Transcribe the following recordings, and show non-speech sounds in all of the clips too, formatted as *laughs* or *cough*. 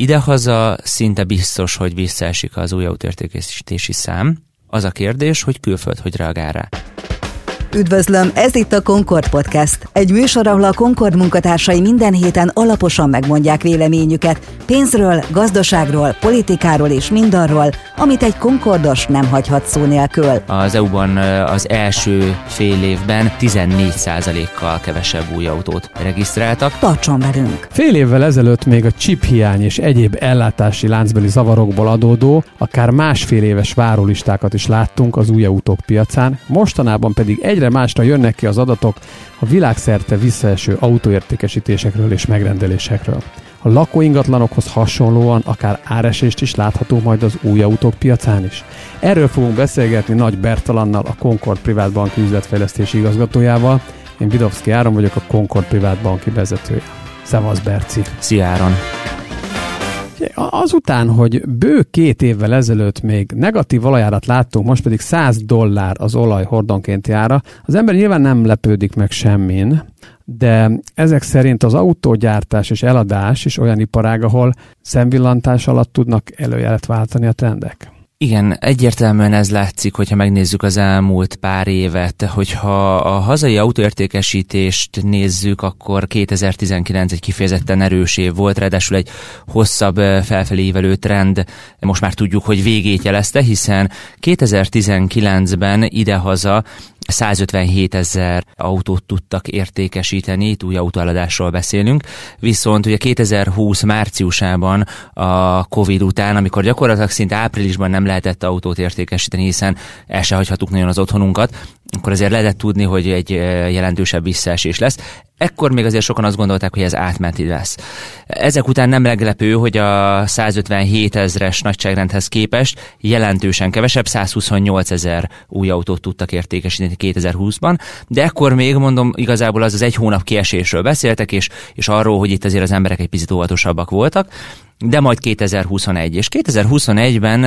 Idehaza szinte biztos, hogy visszaesik az új autóértékesítési szám. Az a kérdés, hogy külföld hogy reagál rá. Üdvözlöm, ez itt a Concord Podcast. Egy műsor, ahol a Concord munkatársai minden héten alaposan megmondják véleményüket pénzről, gazdaságról, politikáról és mindarról, amit egy Concordos nem hagyhat szó nélkül. Az EU-ban az első fél évben 14%-kal kevesebb új autót regisztráltak. Tartson velünk! Fél évvel ezelőtt még a chip hiány és egyéb ellátási láncbeli zavarokból adódó, akár másfél éves várólistákat is láttunk az új autók piacán, mostanában pedig egy egyre másra jönnek ki az adatok a világszerte visszaeső autóértékesítésekről és megrendelésekről. A lakóingatlanokhoz hasonlóan akár áresést is látható majd az új autók piacán is. Erről fogunk beszélgetni Nagy Bertalannal, a Concord Privát Banki üzletfejlesztési igazgatójával. Én Bidovszki Áron vagyok, a Concord Privát Banki vezetője. Szevasz Berci! Szia Áron! Azután, hogy bő két évvel ezelőtt még negatív olajárat láttunk, most pedig 100 dollár az olaj hordonkénti ára, az ember nyilván nem lepődik meg semmin, de ezek szerint az autógyártás és eladás is olyan iparág, ahol szemvillantás alatt tudnak előjelet váltani a trendek. Igen, egyértelműen ez látszik, hogyha megnézzük az elmúlt pár évet, hogyha a hazai autóértékesítést nézzük, akkor 2019 egy kifejezetten erős év volt, ráadásul egy hosszabb felfelé ívelő trend, most már tudjuk, hogy végét jelezte, hiszen 2019-ben idehaza 157 ezer autót tudtak értékesíteni, itt új autóeladásról beszélünk, viszont ugye 2020 márciusában a Covid után, amikor gyakorlatilag szinte áprilisban nem lehetett autót értékesíteni, hiszen el se hagyhatuk nagyon az otthonunkat, akkor azért lehetett tudni, hogy egy jelentősebb visszaesés lesz. Ekkor még azért sokan azt gondolták, hogy ez átmeneti lesz. Ezek után nem meglepő, hogy a 157 ezres nagyságrendhez képest jelentősen kevesebb, 128 ezer új autót tudtak értékesíteni 2020-ban, de ekkor még mondom, igazából az az egy hónap kiesésről beszéltek, és, és arról, hogy itt azért az emberek egy picit óvatosabbak voltak, de majd 2021. És 2021-ben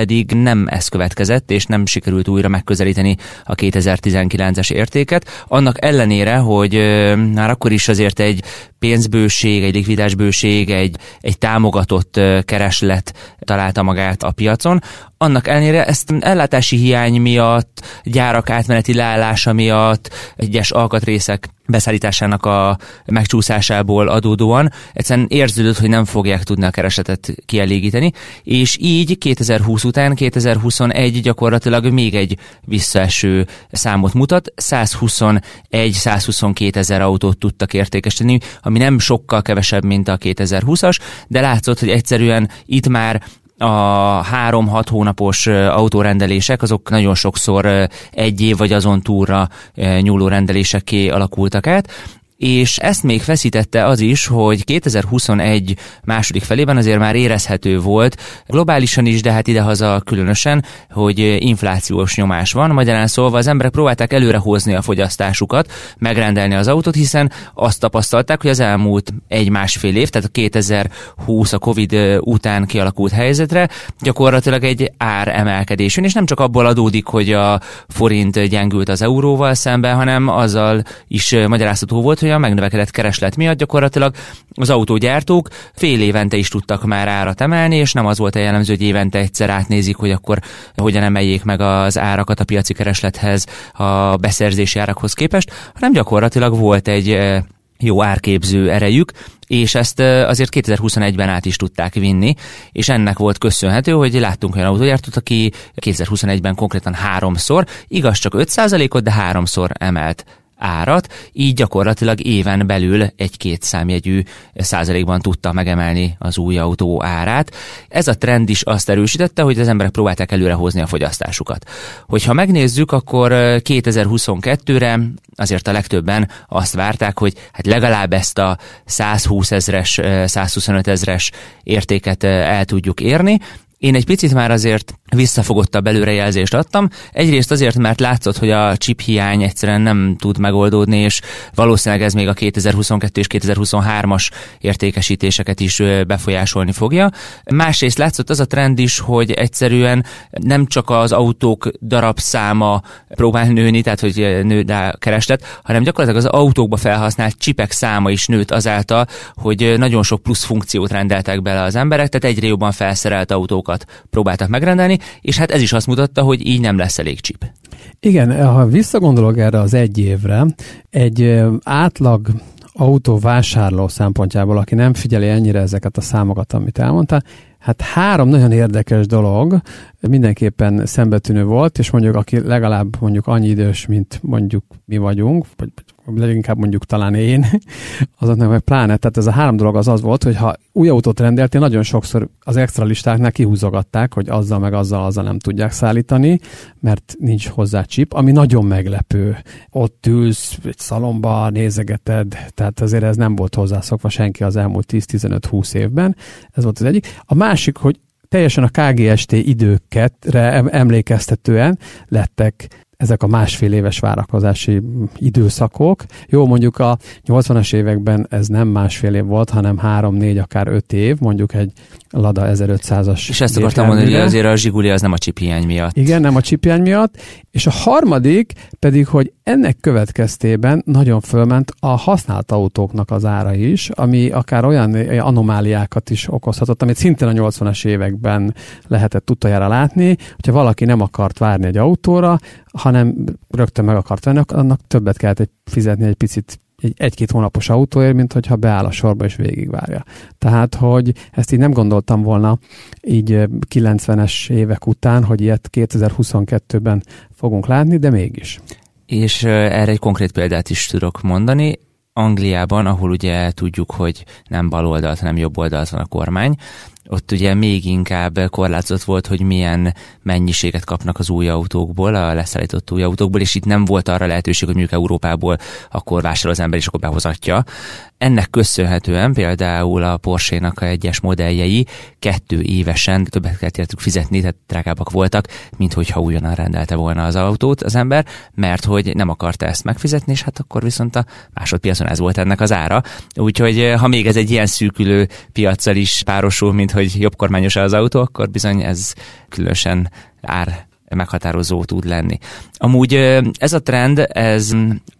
pedig nem ez következett, és nem sikerült újra megközelíteni a 2019-es értéket. Annak ellenére, hogy már akkor is azért egy pénzbőség, egy likvidásbőség, egy, egy támogatott kereslet találta magát a piacon. Annak ellenére ezt ellátási hiány miatt, gyárak átmeneti leállása miatt, egyes alkatrészek beszállításának a megcsúszásából adódóan. Egyszerűen érződött, hogy nem fogják tudni a keresetet kielégíteni, és így 2020 után 2021 gyakorlatilag még egy visszaeső számot mutat, 121-122 ezer autót tudtak értékesíteni, ami nem sokkal kevesebb, mint a 2020-as, de látszott, hogy egyszerűen itt már a három-hat hónapos autórendelések, azok nagyon sokszor egy év vagy azon túlra nyúló rendelésekké alakultak át, és ezt még feszítette az is, hogy 2021 második felében azért már érezhető volt, globálisan is, de hát idehaza különösen, hogy inflációs nyomás van. Magyarán szólva az emberek próbálták előrehozni a fogyasztásukat, megrendelni az autót, hiszen azt tapasztalták, hogy az elmúlt egy-másfél év, tehát a 2020 a Covid után kialakult helyzetre gyakorlatilag egy ár emelkedésön, és nem csak abból adódik, hogy a forint gyengült az euróval szemben, hanem azzal is magyarázható volt, hogy a megnövekedett kereslet miatt gyakorlatilag az autógyártók fél évente is tudtak már árat emelni, és nem az volt a jellemző, hogy évente egyszer átnézik, hogy akkor hogyan emeljék meg az árakat a piaci kereslethez a beszerzési árakhoz képest, hanem gyakorlatilag volt egy jó árképző erejük, és ezt azért 2021-ben át is tudták vinni, és ennek volt köszönhető, hogy láttunk olyan autógyártót, aki 2021-ben konkrétan háromszor, igaz csak 5%-ot, de háromszor emelt árat, így gyakorlatilag éven belül egy-két számjegyű százalékban tudta megemelni az új autó árát. Ez a trend is azt erősítette, hogy az emberek próbálták előrehozni a fogyasztásukat. Hogyha megnézzük, akkor 2022-re azért a legtöbben azt várták, hogy hát legalább ezt a 120 ezres, 125 ezres értéket el tudjuk érni, én egy picit már azért visszafogottabb előrejelzést adtam. Egyrészt azért, mert látszott, hogy a chip hiány egyszerűen nem tud megoldódni, és valószínűleg ez még a 2022 és 2023-as értékesítéseket is befolyásolni fogja. Másrészt látszott az a trend is, hogy egyszerűen nem csak az autók darabszáma próbál nőni, tehát hogy nő a kereslet, hanem gyakorlatilag az autókba felhasznált csipek száma is nőtt azáltal, hogy nagyon sok plusz funkciót rendeltek bele az emberek, tehát egyre jobban felszerelt autókat próbáltak megrendelni, és hát ez is azt mutatta, hogy így nem lesz elég chip. Igen, ha visszagondolok erre az egy évre, egy átlag autóvásárló szempontjából, aki nem figyeli ennyire ezeket a számokat, amit elmondta, hát három nagyon érdekes dolog mindenképpen szembetűnő volt, és mondjuk aki legalább mondjuk annyi idős, mint mondjuk mi vagyunk, vagy leginkább mondjuk talán én, *laughs* azoknak meg pláne, tehát ez a három dolog az az volt, hogy ha új autót rendeltél, nagyon sokszor az extra listáknál kihúzogatták, hogy azzal meg azzal, azzal nem tudják szállítani, mert nincs hozzá chip, ami nagyon meglepő. Ott ülsz egy szalomba, nézegeted, tehát azért ez nem volt hozzászokva senki az elmúlt 10-15-20 évben. Ez volt az egyik. A másik, hogy teljesen a KGST időket emlékeztetően lettek ezek a másfél éves várakozási időszakok. Jó, mondjuk a 80-as években ez nem másfél év volt, hanem három, négy, akár öt év, mondjuk egy Lada 1500-as. És ezt akartam mondani, hogy azért a Zsiguli az nem a csiphiány miatt. Igen, nem a csiphiány miatt. És a harmadik pedig, hogy ennek következtében nagyon fölment a használt autóknak az ára is, ami akár olyan anomáliákat is okozhatott, amit szintén a 80-as években lehetett utoljára látni, hogyha valaki nem akart várni egy autóra, hanem rögtön meg akart venni, annak többet kellett egy fizetni egy picit egy, egy-két hónapos autóért, mint hogyha beáll a sorba és végigvárja. Tehát, hogy ezt így nem gondoltam volna így 90-es évek után, hogy ilyet 2022-ben fogunk látni, de mégis. És erre egy konkrét példát is tudok mondani. Angliában, ahol ugye tudjuk, hogy nem bal oldalt, hanem jobb oldalt van a kormány, ott ugye még inkább korlátozott volt, hogy milyen mennyiséget kapnak az új autókból, a leszállított új autókból, és itt nem volt arra lehetőség, hogy mondjuk Európából akkor vásárol az ember, és akkor behozatja. Ennek köszönhetően például a Porsche-nak egyes modelljei kettő évesen többet kellett értük fizetni, tehát drágábbak voltak, mint hogyha újonnan rendelte volna az autót az ember, mert hogy nem akarta ezt megfizetni, és hát akkor viszont a másodpiacon ez volt ennek az ára. Úgyhogy ha még ez egy ilyen szűkülő piaccal is párosul, mint hogy jobb kormányos az autó, akkor bizony ez különösen ár meghatározó tud lenni. Amúgy ez a trend, ez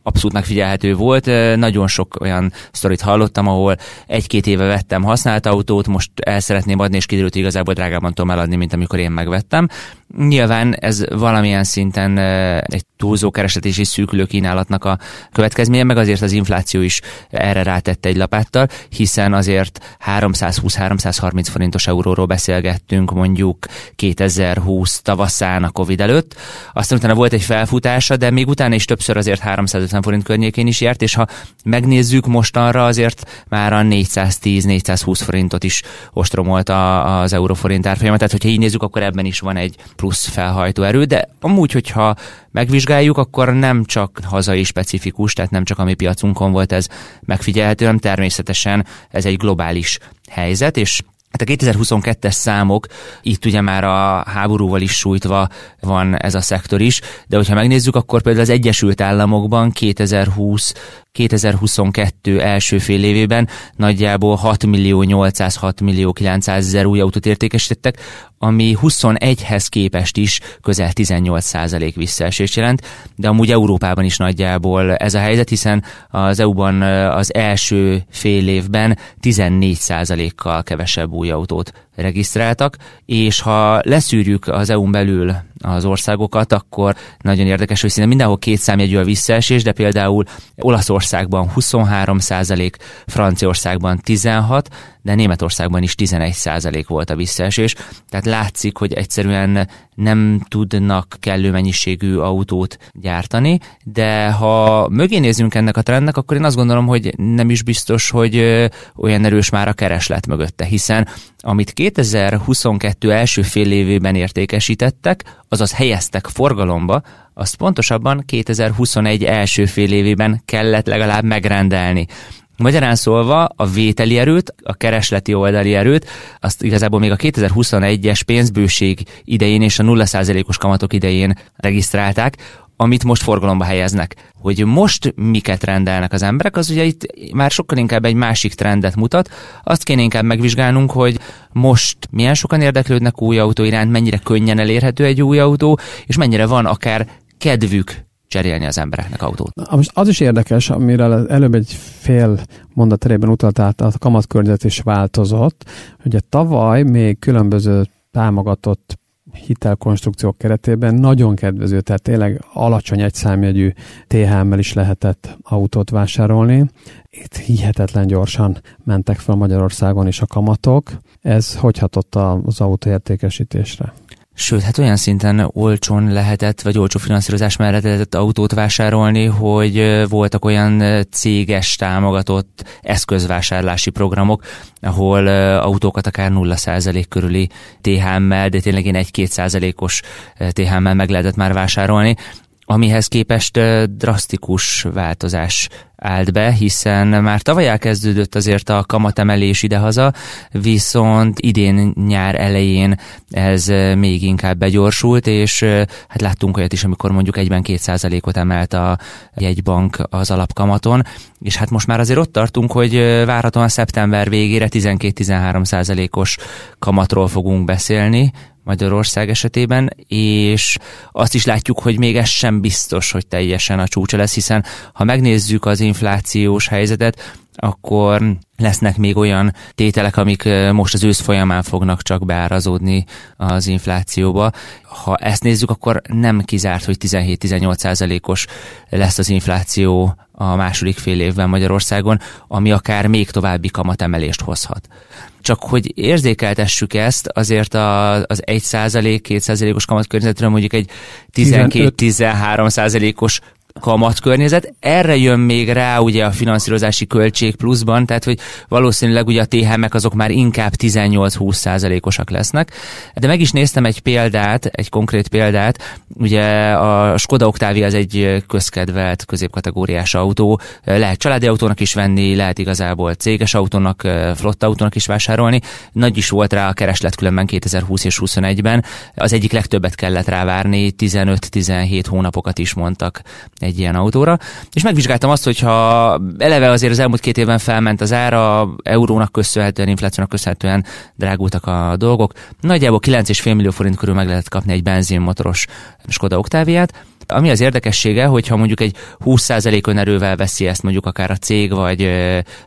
abszolút megfigyelhető volt. Nagyon sok olyan sztorit hallottam, ahol egy-két éve vettem használt autót, most el szeretném adni, és kiderült, hogy igazából drágában tudom eladni, mint amikor én megvettem. Nyilván ez valamilyen szinten egy túlzó kereslet és szűkülő kínálatnak a következménye, meg azért az infláció is erre rátette egy lapáttal, hiszen azért 320-330 forintos euróról beszélgettünk mondjuk 2020 tavaszán a Covid előtt, aztán utána volt egy felfutása, de még utána is többször azért 350 forint környékén is járt, és ha megnézzük mostanra azért már a 410-420 forintot is ostromolt a, az euróforint árfolyama, tehát hogyha így nézzük, akkor ebben is van egy plusz felhajtó erő, de amúgy, hogyha megvizsgáljuk, akkor nem csak hazai specifikus, tehát nem csak a mi piacunkon volt ez megfigyelhető, hanem természetesen ez egy globális helyzet, és Hát a 2022-es számok, itt ugye már a háborúval is sújtva van ez a szektor is, de hogyha megnézzük, akkor például az Egyesült Államokban 2020 2022 első fél évében nagyjából 6 millió 806 millió 900 ezer új autót értékesítettek, ami 21-hez képest is közel 18 százalék visszaesést jelent, de amúgy Európában is nagyjából ez a helyzet, hiszen az EU-ban az első fél évben 14 százalékkal kevesebb új autót regisztráltak, és ha leszűrjük az EU-n belül az országokat, akkor nagyon érdekes, hogy szinte mindenhol két számjegyű a visszaesés, de például Olaszországban 23 százalék, Franciaországban 16, de Németországban is 11 százalék volt a visszaesés. Tehát látszik, hogy egyszerűen nem tudnak kellő mennyiségű autót gyártani, de ha mögé nézünk ennek a trendnek, akkor én azt gondolom, hogy nem is biztos, hogy olyan erős már a kereslet mögötte, hiszen amit 2022 első fél évében értékesítettek, azaz helyeztek forgalomba, azt pontosabban 2021 első fél évében kellett legalább megrendelni. Magyarán szólva a vételi erőt, a keresleti oldali erőt, azt igazából még a 2021-es pénzbőség idején és a 0%-os kamatok idején regisztrálták, amit most forgalomba helyeznek. Hogy most miket rendelnek az emberek, az ugye itt már sokkal inkább egy másik trendet mutat. Azt kéne inkább megvizsgálnunk, hogy most milyen sokan érdeklődnek új autó iránt, mennyire könnyen elérhető egy új autó, és mennyire van akár kedvük cserélni az embereknek autót. Na, most az is érdekes, amire előbb egy fél mondat erében utaltál, a kamatkörnyezet is változott. Ugye tavaly még különböző támogatott hitelkonstrukciók keretében nagyon kedvező, tehát tényleg alacsony egyszámjegyű THM-mel is lehetett autót vásárolni. Itt hihetetlen gyorsan mentek fel Magyarországon is a kamatok. Ez hogy hatott az autó értékesítésre? Sőt, hát olyan szinten olcsón lehetett, vagy olcsó finanszírozás mellett lehetett autót vásárolni, hogy voltak olyan céges támogatott eszközvásárlási programok, ahol autókat akár 0% körüli THM-mel, de tényleg én 1-2%-os THM-mel meg lehetett már vásárolni, amihez képest drasztikus változás állt be, hiszen már tavaly elkezdődött azért a kamatemelés idehaza, viszont idén nyár elején ez még inkább begyorsult, és hát láttunk olyat is, amikor mondjuk egyben két százalékot emelt a jegybank az alapkamaton, és hát most már azért ott tartunk, hogy várhatóan szeptember végére 12-13 százalékos kamatról fogunk beszélni, Magyarország esetében, és azt is látjuk, hogy még ez sem biztos, hogy teljesen a csúcsa lesz, hiszen ha megnézzük az inflációs helyzetet, akkor lesznek még olyan tételek, amik most az ősz folyamán fognak csak beárazódni az inflációba. Ha ezt nézzük, akkor nem kizárt, hogy 17-18 százalékos lesz az infláció a második fél évben Magyarországon, ami akár még további kamatemelést hozhat. Csak hogy érzékeltessük ezt, azért az 1 százalék, 2 százalékos kamatkörnyezetről mondjuk egy 12-13 százalékos kamatkörnyezet. Erre jön még rá ugye a finanszírozási költség pluszban, tehát hogy valószínűleg ugye a THM-ek azok már inkább 18-20 százalékosak lesznek. De meg is néztem egy példát, egy konkrét példát, ugye a Skoda Octavia az egy közkedvelt középkategóriás autó, lehet családi autónak is venni, lehet igazából céges autónak, flotta autónak is vásárolni. Nagy is volt rá a kereslet különben 2020 és 21-ben. Az egyik legtöbbet kellett rávárni, 15-17 hónapokat is mondtak egy ilyen autóra, és megvizsgáltam azt, hogyha eleve azért az elmúlt két évben felment az ára, eurónak köszönhetően, inflációnak köszönhetően drágultak a dolgok. Nagyjából 9,5 millió forint körül meg lehet kapni egy benzinmotoros Skoda Octaviát, ami az érdekessége, hogyha mondjuk egy 20% önerővel veszi ezt mondjuk akár a cég, vagy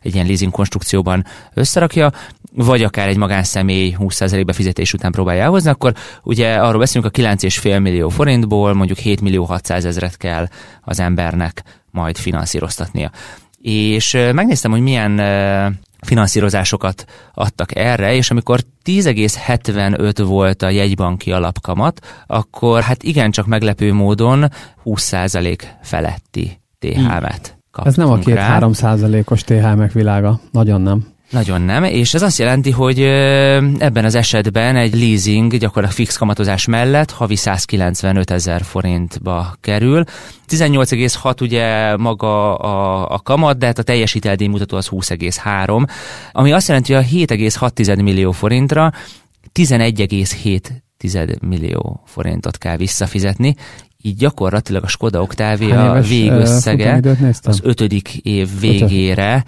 egy ilyen leasing konstrukcióban összerakja, vagy akár egy magánszemély 20% befizetés után próbálja elhozni, akkor ugye arról beszélünk a 9,5 millió forintból mondjuk 7 millió 600 ezret kell az embernek majd finanszíroztatnia. És megnéztem, hogy milyen finanszírozásokat adtak erre, és amikor 10,75 volt a jegybanki alapkamat, akkor hát igencsak meglepő módon 20% feletti THM-et Ez nem a két 3 os THM-ek világa, nagyon nem. Nagyon nem, és ez azt jelenti, hogy ebben az esetben egy leasing gyakorlatilag fix kamatozás mellett havi 195 ezer forintba kerül. 18,6 ugye maga a, a kamat, de hát a teljes mutató az 20,3, ami azt jelenti, hogy a 7,6 millió forintra 11,7 millió forintot kell visszafizetni, így gyakorlatilag a Skoda Octavia végösszege az ötödik év végére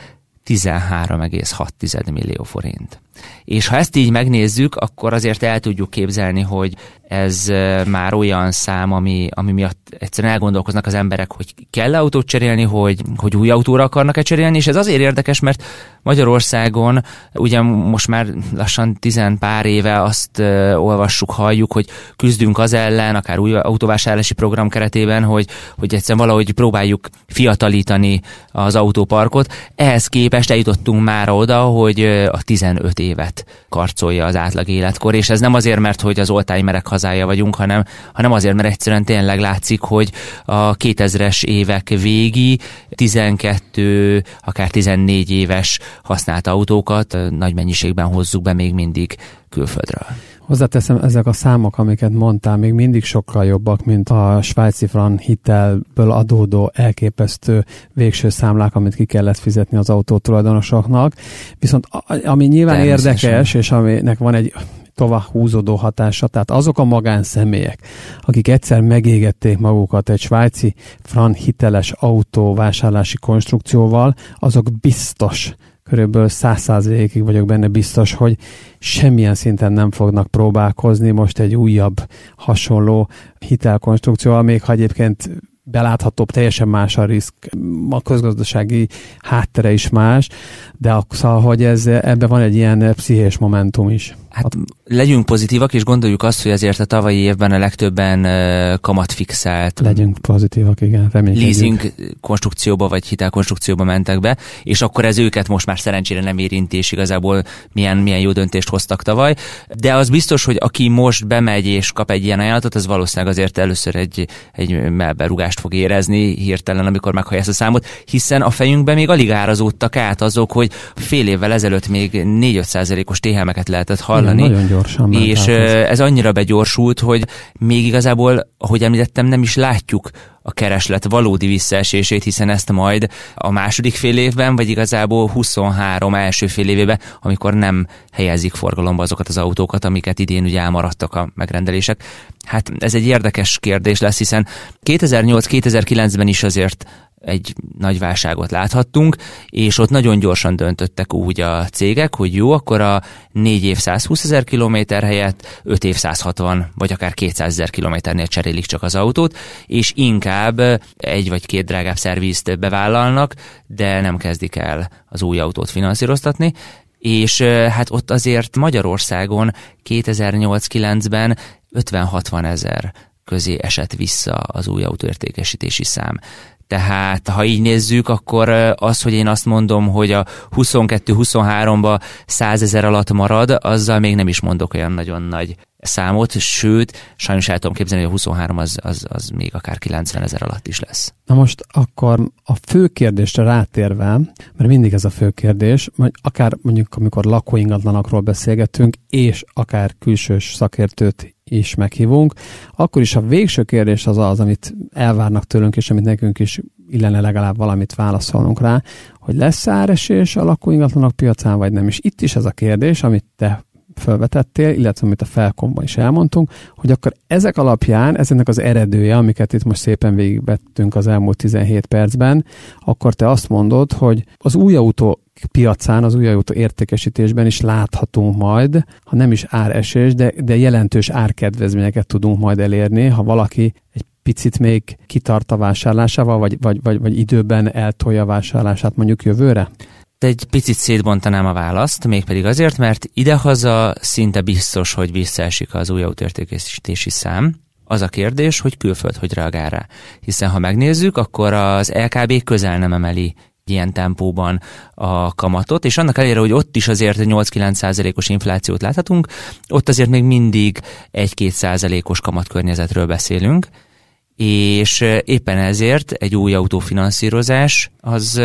13,6 millió forint. És ha ezt így megnézzük, akkor azért el tudjuk képzelni, hogy ez már olyan szám, ami, ami miatt egyszerűen elgondolkoznak az emberek, hogy kell autót cserélni, hogy, hogy új autóra akarnak-e cserélni, és ez azért érdekes, mert Magyarországon ugye most már lassan tizen pár éve azt olvassuk, halljuk, hogy küzdünk az ellen, akár új autóvásárlási program keretében, hogy, hogy egyszerűen valahogy próbáljuk fiatalítani az autóparkot. Ehhez képest eljutottunk már oda, hogy a 15 évet karcolja az átlag életkor, és ez nem azért, mert hogy az oltánymerek hazája vagyunk, hanem, hanem azért, mert egyszerűen tényleg látszik, hogy a 2000-es évek végi 12, akár 14 éves használt autókat nagy mennyiségben hozzuk be még mindig külföldről. Hozzáteszem, ezek a számok, amiket mondtál, még mindig sokkal jobbak, mint a svájci fran hitelből adódó elképesztő végső számlák, amit ki kellett fizetni az autó tulajdonosoknak. Viszont ami nyilván érdekes, és aminek van egy tovább húzódó hatása. Tehát azok a magánszemélyek, akik egyszer megégették magukat egy svájci fran hiteles autó vásárlási konstrukcióval, azok biztos körülbelül száz százalékig vagyok benne biztos, hogy semmilyen szinten nem fognak próbálkozni most egy újabb hasonló hitelkonstrukcióval, még ha egyébként beláthatóbb, teljesen más a risk, a közgazdasági háttere is más, de szóval, hogy ez, ebben van egy ilyen pszichés momentum is. Hát legyünk pozitívak, és gondoljuk azt, hogy azért a tavalyi évben a legtöbben kamatfixált. Legyünk pozitívak, igen, reménykedjük. Leasing konstrukcióba vagy hitelkonstrukcióba mentek be, és akkor ez őket most már szerencsére nem érinti, és igazából milyen, milyen jó döntést hoztak tavaly. De az biztos, hogy aki most bemegy és kap egy ilyen ajánlatot, az valószínűleg azért először egy, egy melberúgást fog érezni hirtelen, amikor meghallja ezt a számot, hiszen a fejünkben még alig árazódtak át azok, hogy fél évvel ezelőtt még 4-5 százalékos téhelmeket lehetett hallani, hallani. Nagyon gyorsan. És ez annyira begyorsult, hogy még igazából, ahogy említettem, nem is látjuk a kereslet valódi visszaesését, hiszen ezt majd a második fél évben, vagy igazából 23 első fél évében, amikor nem helyezik forgalomba azokat az autókat, amiket idén ugye elmaradtak a megrendelések. Hát ez egy érdekes kérdés lesz, hiszen 2008-2009-ben is azért egy nagy válságot láthattunk, és ott nagyon gyorsan döntöttek úgy a cégek, hogy jó, akkor a 4 év 120 ezer kilométer helyett 5 év 160 vagy akár 200 ezer kilométernél cserélik csak az autót, és inkább egy vagy két drágább szervizt bevállalnak, de nem kezdik el az új autót finanszíroztatni, és hát ott azért Magyarországon 2008-9-ben 50-60 ezer közé esett vissza az új autóértékesítési szám. Tehát ha így nézzük, akkor az, hogy én azt mondom, hogy a 22-23-ba 100 ezer alatt marad, azzal még nem is mondok olyan nagyon nagy számot, sőt, sajnos el tudom képzelni, hogy a 23 az, az, az még akár 90 ezer alatt is lesz. Na most akkor a fő kérdésre rátérve, mert mindig ez a fő kérdés, akár mondjuk amikor lakóingatlanakról beszélgetünk, és akár külsős szakértőt is meghívunk, akkor is a végső kérdés az az, amit elvárnak tőlünk, és amit nekünk is illene legalább valamit válaszolnunk rá, hogy lesz áresés a lakóingatlanok piacán, vagy nem. És itt is ez a kérdés, amit te felvetettél, illetve amit a felkomban is elmondtunk, hogy akkor ezek alapján, ezeknek az eredője, amiket itt most szépen végigvettünk az elmúlt 17 percben, akkor te azt mondod, hogy az új autó piacán, az új autó értékesítésben is láthatunk majd, ha nem is áresés, de, de jelentős árkedvezményeket tudunk majd elérni, ha valaki egy picit még kitart a vásárlásával, vagy, vagy, vagy, vagy időben eltolja a vásárlását mondjuk jövőre? egy picit szétbontanám a választ, mégpedig azért, mert idehaza szinte biztos, hogy visszaesik az új autórtékesítési szám. Az a kérdés, hogy külföld hogy reagál rá. Hiszen ha megnézzük, akkor az LKB közel nem emeli ilyen tempóban a kamatot, és annak ellenére, hogy ott is azért 8-9 százalékos inflációt láthatunk, ott azért még mindig 1-2 százalékos kamatkörnyezetről beszélünk, és éppen ezért egy új autófinanszírozás az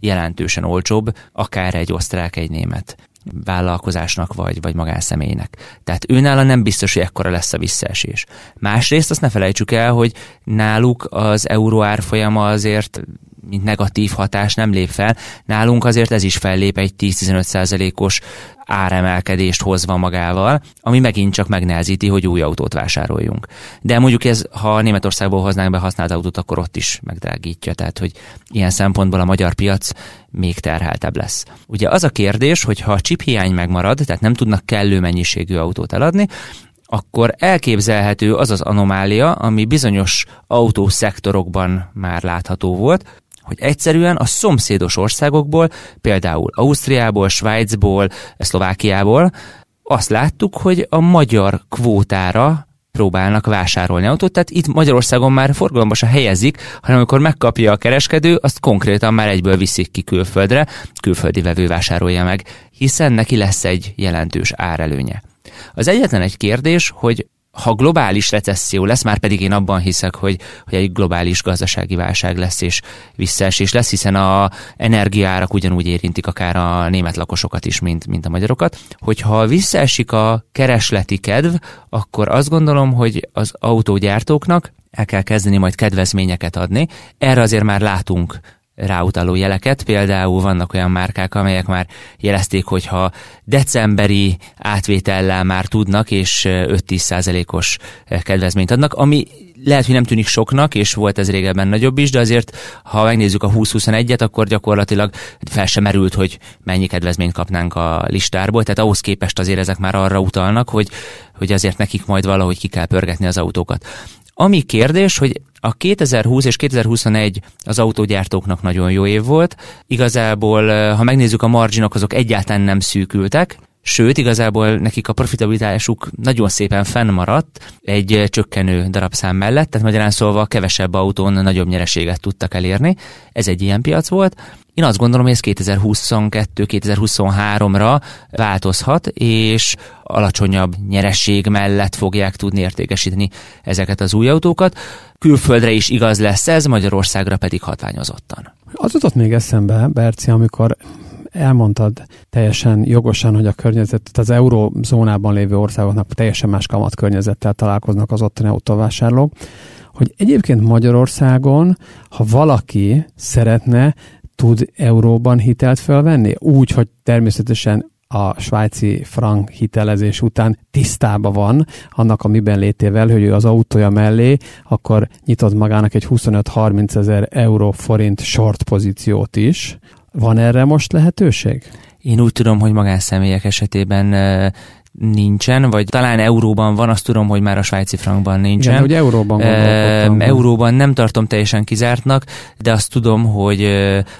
jelentősen olcsóbb, akár egy osztrák, egy német vállalkozásnak vagy, vagy magánszemélynek. Tehát őnála nem biztos, hogy ekkora lesz a visszaesés. Másrészt azt ne felejtsük el, hogy náluk az euró árfolyama azért mint negatív hatás nem lép fel. Nálunk azért ez is fellép egy 10-15 százalékos áremelkedést hozva magával, ami megint csak megnehezíti, hogy új autót vásároljunk. De mondjuk ez, ha Németországból hoznánk be használt autót, akkor ott is megdrágítja, tehát hogy ilyen szempontból a magyar piac még terheltebb lesz. Ugye az a kérdés, hogy ha a chip hiány megmarad, tehát nem tudnak kellő mennyiségű autót eladni, akkor elképzelhető az az anomália, ami bizonyos autószektorokban már látható volt, hogy egyszerűen a szomszédos országokból, például Ausztriából, Svájcból, Szlovákiából azt láttuk, hogy a magyar kvótára próbálnak vásárolni autót, tehát itt Magyarországon már forgalomba se helyezik, hanem amikor megkapja a kereskedő, azt konkrétan már egyből viszik ki külföldre, külföldi vevő vásárolja meg, hiszen neki lesz egy jelentős árelőnye. Az egyetlen egy kérdés, hogy ha globális recesszió lesz, már pedig én abban hiszek, hogy, hogy egy globális gazdasági válság lesz és visszaesés lesz, hiszen a energiárak ugyanúgy érintik akár a német lakosokat is, mint, mint a magyarokat. Hogyha visszaesik a keresleti kedv, akkor azt gondolom, hogy az autógyártóknak el kell kezdeni majd kedvezményeket adni. Erre azért már látunk ráutaló jeleket. Például vannak olyan márkák, amelyek már jelezték, hogy ha decemberi átvétellel már tudnak, és 5-10 százalékos kedvezményt adnak, ami lehet, hogy nem tűnik soknak, és volt ez régebben nagyobb is, de azért, ha megnézzük a 20-21-et, akkor gyakorlatilag fel sem merült, hogy mennyi kedvezményt kapnánk a listárból, tehát ahhoz képest azért ezek már arra utalnak, hogy, hogy azért nekik majd valahogy ki kell pörgetni az autókat. Ami kérdés, hogy a 2020 és 2021 az autógyártóknak nagyon jó év volt. Igazából, ha megnézzük a marginok, azok egyáltalán nem szűkültek, Sőt, igazából nekik a profitabilitásuk nagyon szépen fennmaradt egy csökkenő darabszám mellett, tehát magyarán szólva kevesebb autón nagyobb nyereséget tudtak elérni. Ez egy ilyen piac volt. Én azt gondolom, hogy ez 2022-2023-ra változhat, és alacsonyabb nyereség mellett fogják tudni értékesíteni ezeket az új autókat. Külföldre is igaz lesz ez, Magyarországra pedig hatványozottan. Az jutott még eszembe, Berci, amikor elmondtad teljesen jogosan, hogy a környezetet az eurózónában lévő országoknak teljesen más kamat környezettel találkoznak az ottani autóvásárlók, hogy egyébként Magyarországon, ha valaki szeretne, tud euróban hitelt felvenni? Úgy, hogy természetesen a svájci frank hitelezés után tisztába van annak a miben létével, hogy ő az autója mellé, akkor nyitott magának egy 25-30 ezer euró forint short pozíciót is. Van erre most lehetőség? Én úgy tudom, hogy magánszemélyek esetében nincsen, vagy talán euróban van, azt tudom, hogy már a svájci frankban nincsen. Igen, hogy euróban e, Euróban nem tartom teljesen kizártnak, de azt tudom, hogy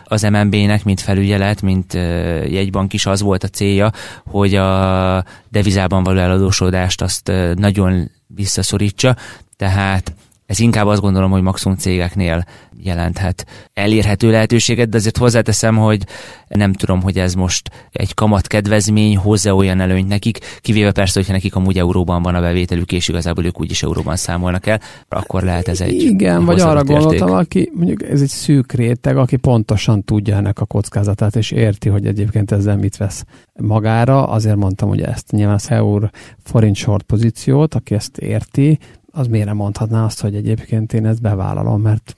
az MNB-nek, mint felügyelet, mint jegybank is az volt a célja, hogy a devizában való eladósodást azt nagyon visszaszorítsa, tehát ez inkább azt gondolom, hogy maximum cégeknél jelenthet elérhető lehetőséget, de azért hozzáteszem, hogy nem tudom, hogy ez most egy kamat kedvezmény hozzá olyan előnyt nekik, kivéve persze, hogyha nekik amúgy euróban van a bevételük, és igazából ők úgyis euróban számolnak el, akkor lehet ez egy Igen, vagy arra gondoltam, aki mondjuk ez egy szűk réteg, aki pontosan tudja ennek a kockázatát, és érti, hogy egyébként ezzel mit vesz magára, azért mondtam, hogy ezt nyilván az eur forint short pozíciót, aki ezt érti, az miért nem mondhatná azt, hogy egyébként én ezt bevállalom, mert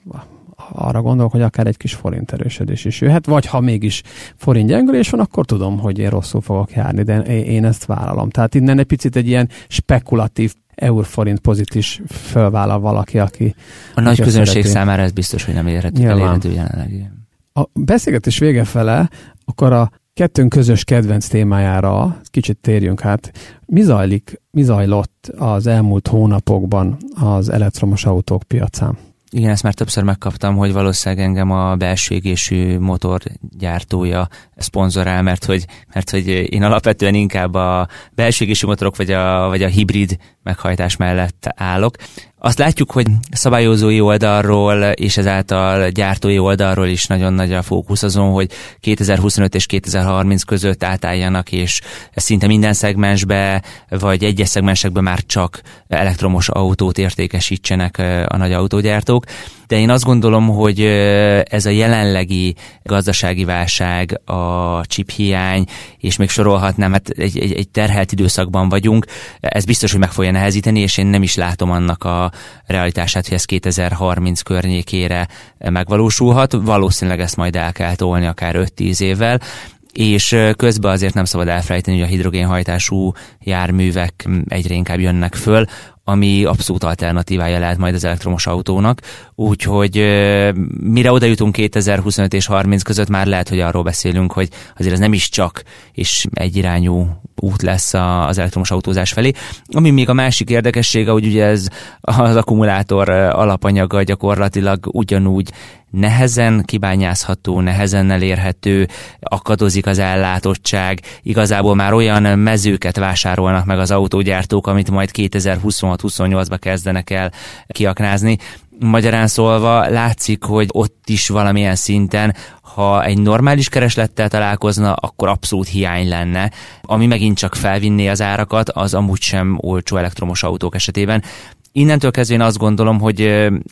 arra gondolok, hogy akár egy kis forint erősödés is jöhet, vagy ha mégis forint gyengülés van, akkor tudom, hogy én rosszul fogok járni, de én ezt vállalom. Tehát innen egy picit egy ilyen spekulatív eur-forint pozit is fölvállal valaki, aki... A nagy közönség szerető. számára ez biztos, hogy nem érhető, elérhető jelenleg. A beszélgetés vége fele, akkor a kettőnk közös kedvenc témájára kicsit térjünk át. Mi zajlik, mi zajlott az elmúlt hónapokban az elektromos autók piacán? Igen, ezt már többször megkaptam, hogy valószínűleg engem a belső égésű motorgyártója szponzorál, mert hogy, mert hogy én alapvetően inkább a belső égésű motorok vagy a, vagy a hibrid meghajtás mellett állok. Azt látjuk, hogy szabályozói oldalról és ezáltal gyártói oldalról is nagyon nagy a fókusz azon, hogy 2025 és 2030 között átálljanak, és szinte minden szegmensbe, vagy egyes szegmensekbe már csak elektromos autót értékesítsenek a nagy autógyártók de én azt gondolom, hogy ez a jelenlegi gazdasági válság, a chip hiány, és még sorolhatnám, hát egy, egy, egy terhelt időszakban vagyunk, ez biztos, hogy meg fogja nehezíteni, és én nem is látom annak a realitását, hogy ez 2030 környékére megvalósulhat. Valószínűleg ezt majd el kell tolni akár 5-10 évvel, és közben azért nem szabad elfelejteni, hogy a hidrogénhajtású járművek egyre inkább jönnek föl, ami abszolút alternatívája lehet majd az elektromos autónak, úgyhogy mire oda jutunk 2025 és 30 között már lehet, hogy arról beszélünk, hogy azért ez nem is csak és egyirányú út lesz az elektromos autózás felé. Ami még a másik érdekessége, hogy ugye ez az akkumulátor alapanyaga gyakorlatilag ugyanúgy nehezen kibányázható, nehezen elérhető, akadozik az ellátottság, igazából már olyan mezőket vásárolnak meg az autógyártók, amit majd 2026-28-ba kezdenek el kiaknázni. Magyarán szólva látszik, hogy ott is valamilyen szinten ha egy normális kereslettel találkozna, akkor abszolút hiány lenne, ami megint csak felvinné az árakat, az amúgy sem olcsó elektromos autók esetében. Innentől kezdve én azt gondolom, hogy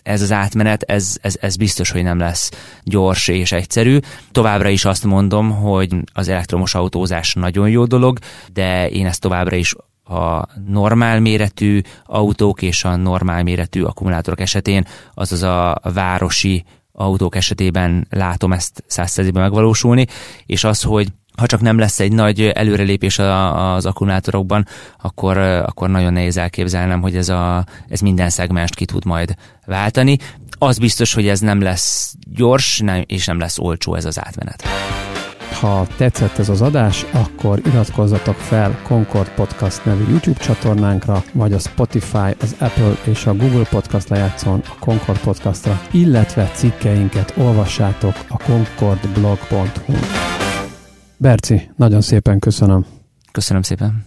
ez az átmenet, ez, ez, ez biztos, hogy nem lesz gyors és egyszerű. Továbbra is azt mondom, hogy az elektromos autózás nagyon jó dolog, de én ezt továbbra is a normál méretű autók és a normál méretű akkumulátorok esetén, azaz a városi autók esetében látom ezt százszerzében megvalósulni, és az, hogy ha csak nem lesz egy nagy előrelépés az akkumulátorokban, akkor, akkor nagyon nehéz elképzelnem, hogy ez, a, ez minden szegmást ki tud majd váltani. Az biztos, hogy ez nem lesz gyors, nem, és nem lesz olcsó ez az átmenet. Ha tetszett ez az adás, akkor iratkozzatok fel Concord Podcast nevű YouTube csatornánkra, vagy a Spotify, az Apple és a Google Podcast lejátszón a Concord Podcastra, illetve cikkeinket olvassátok a concordblog.hu. Berci, nagyon szépen köszönöm. Köszönöm szépen.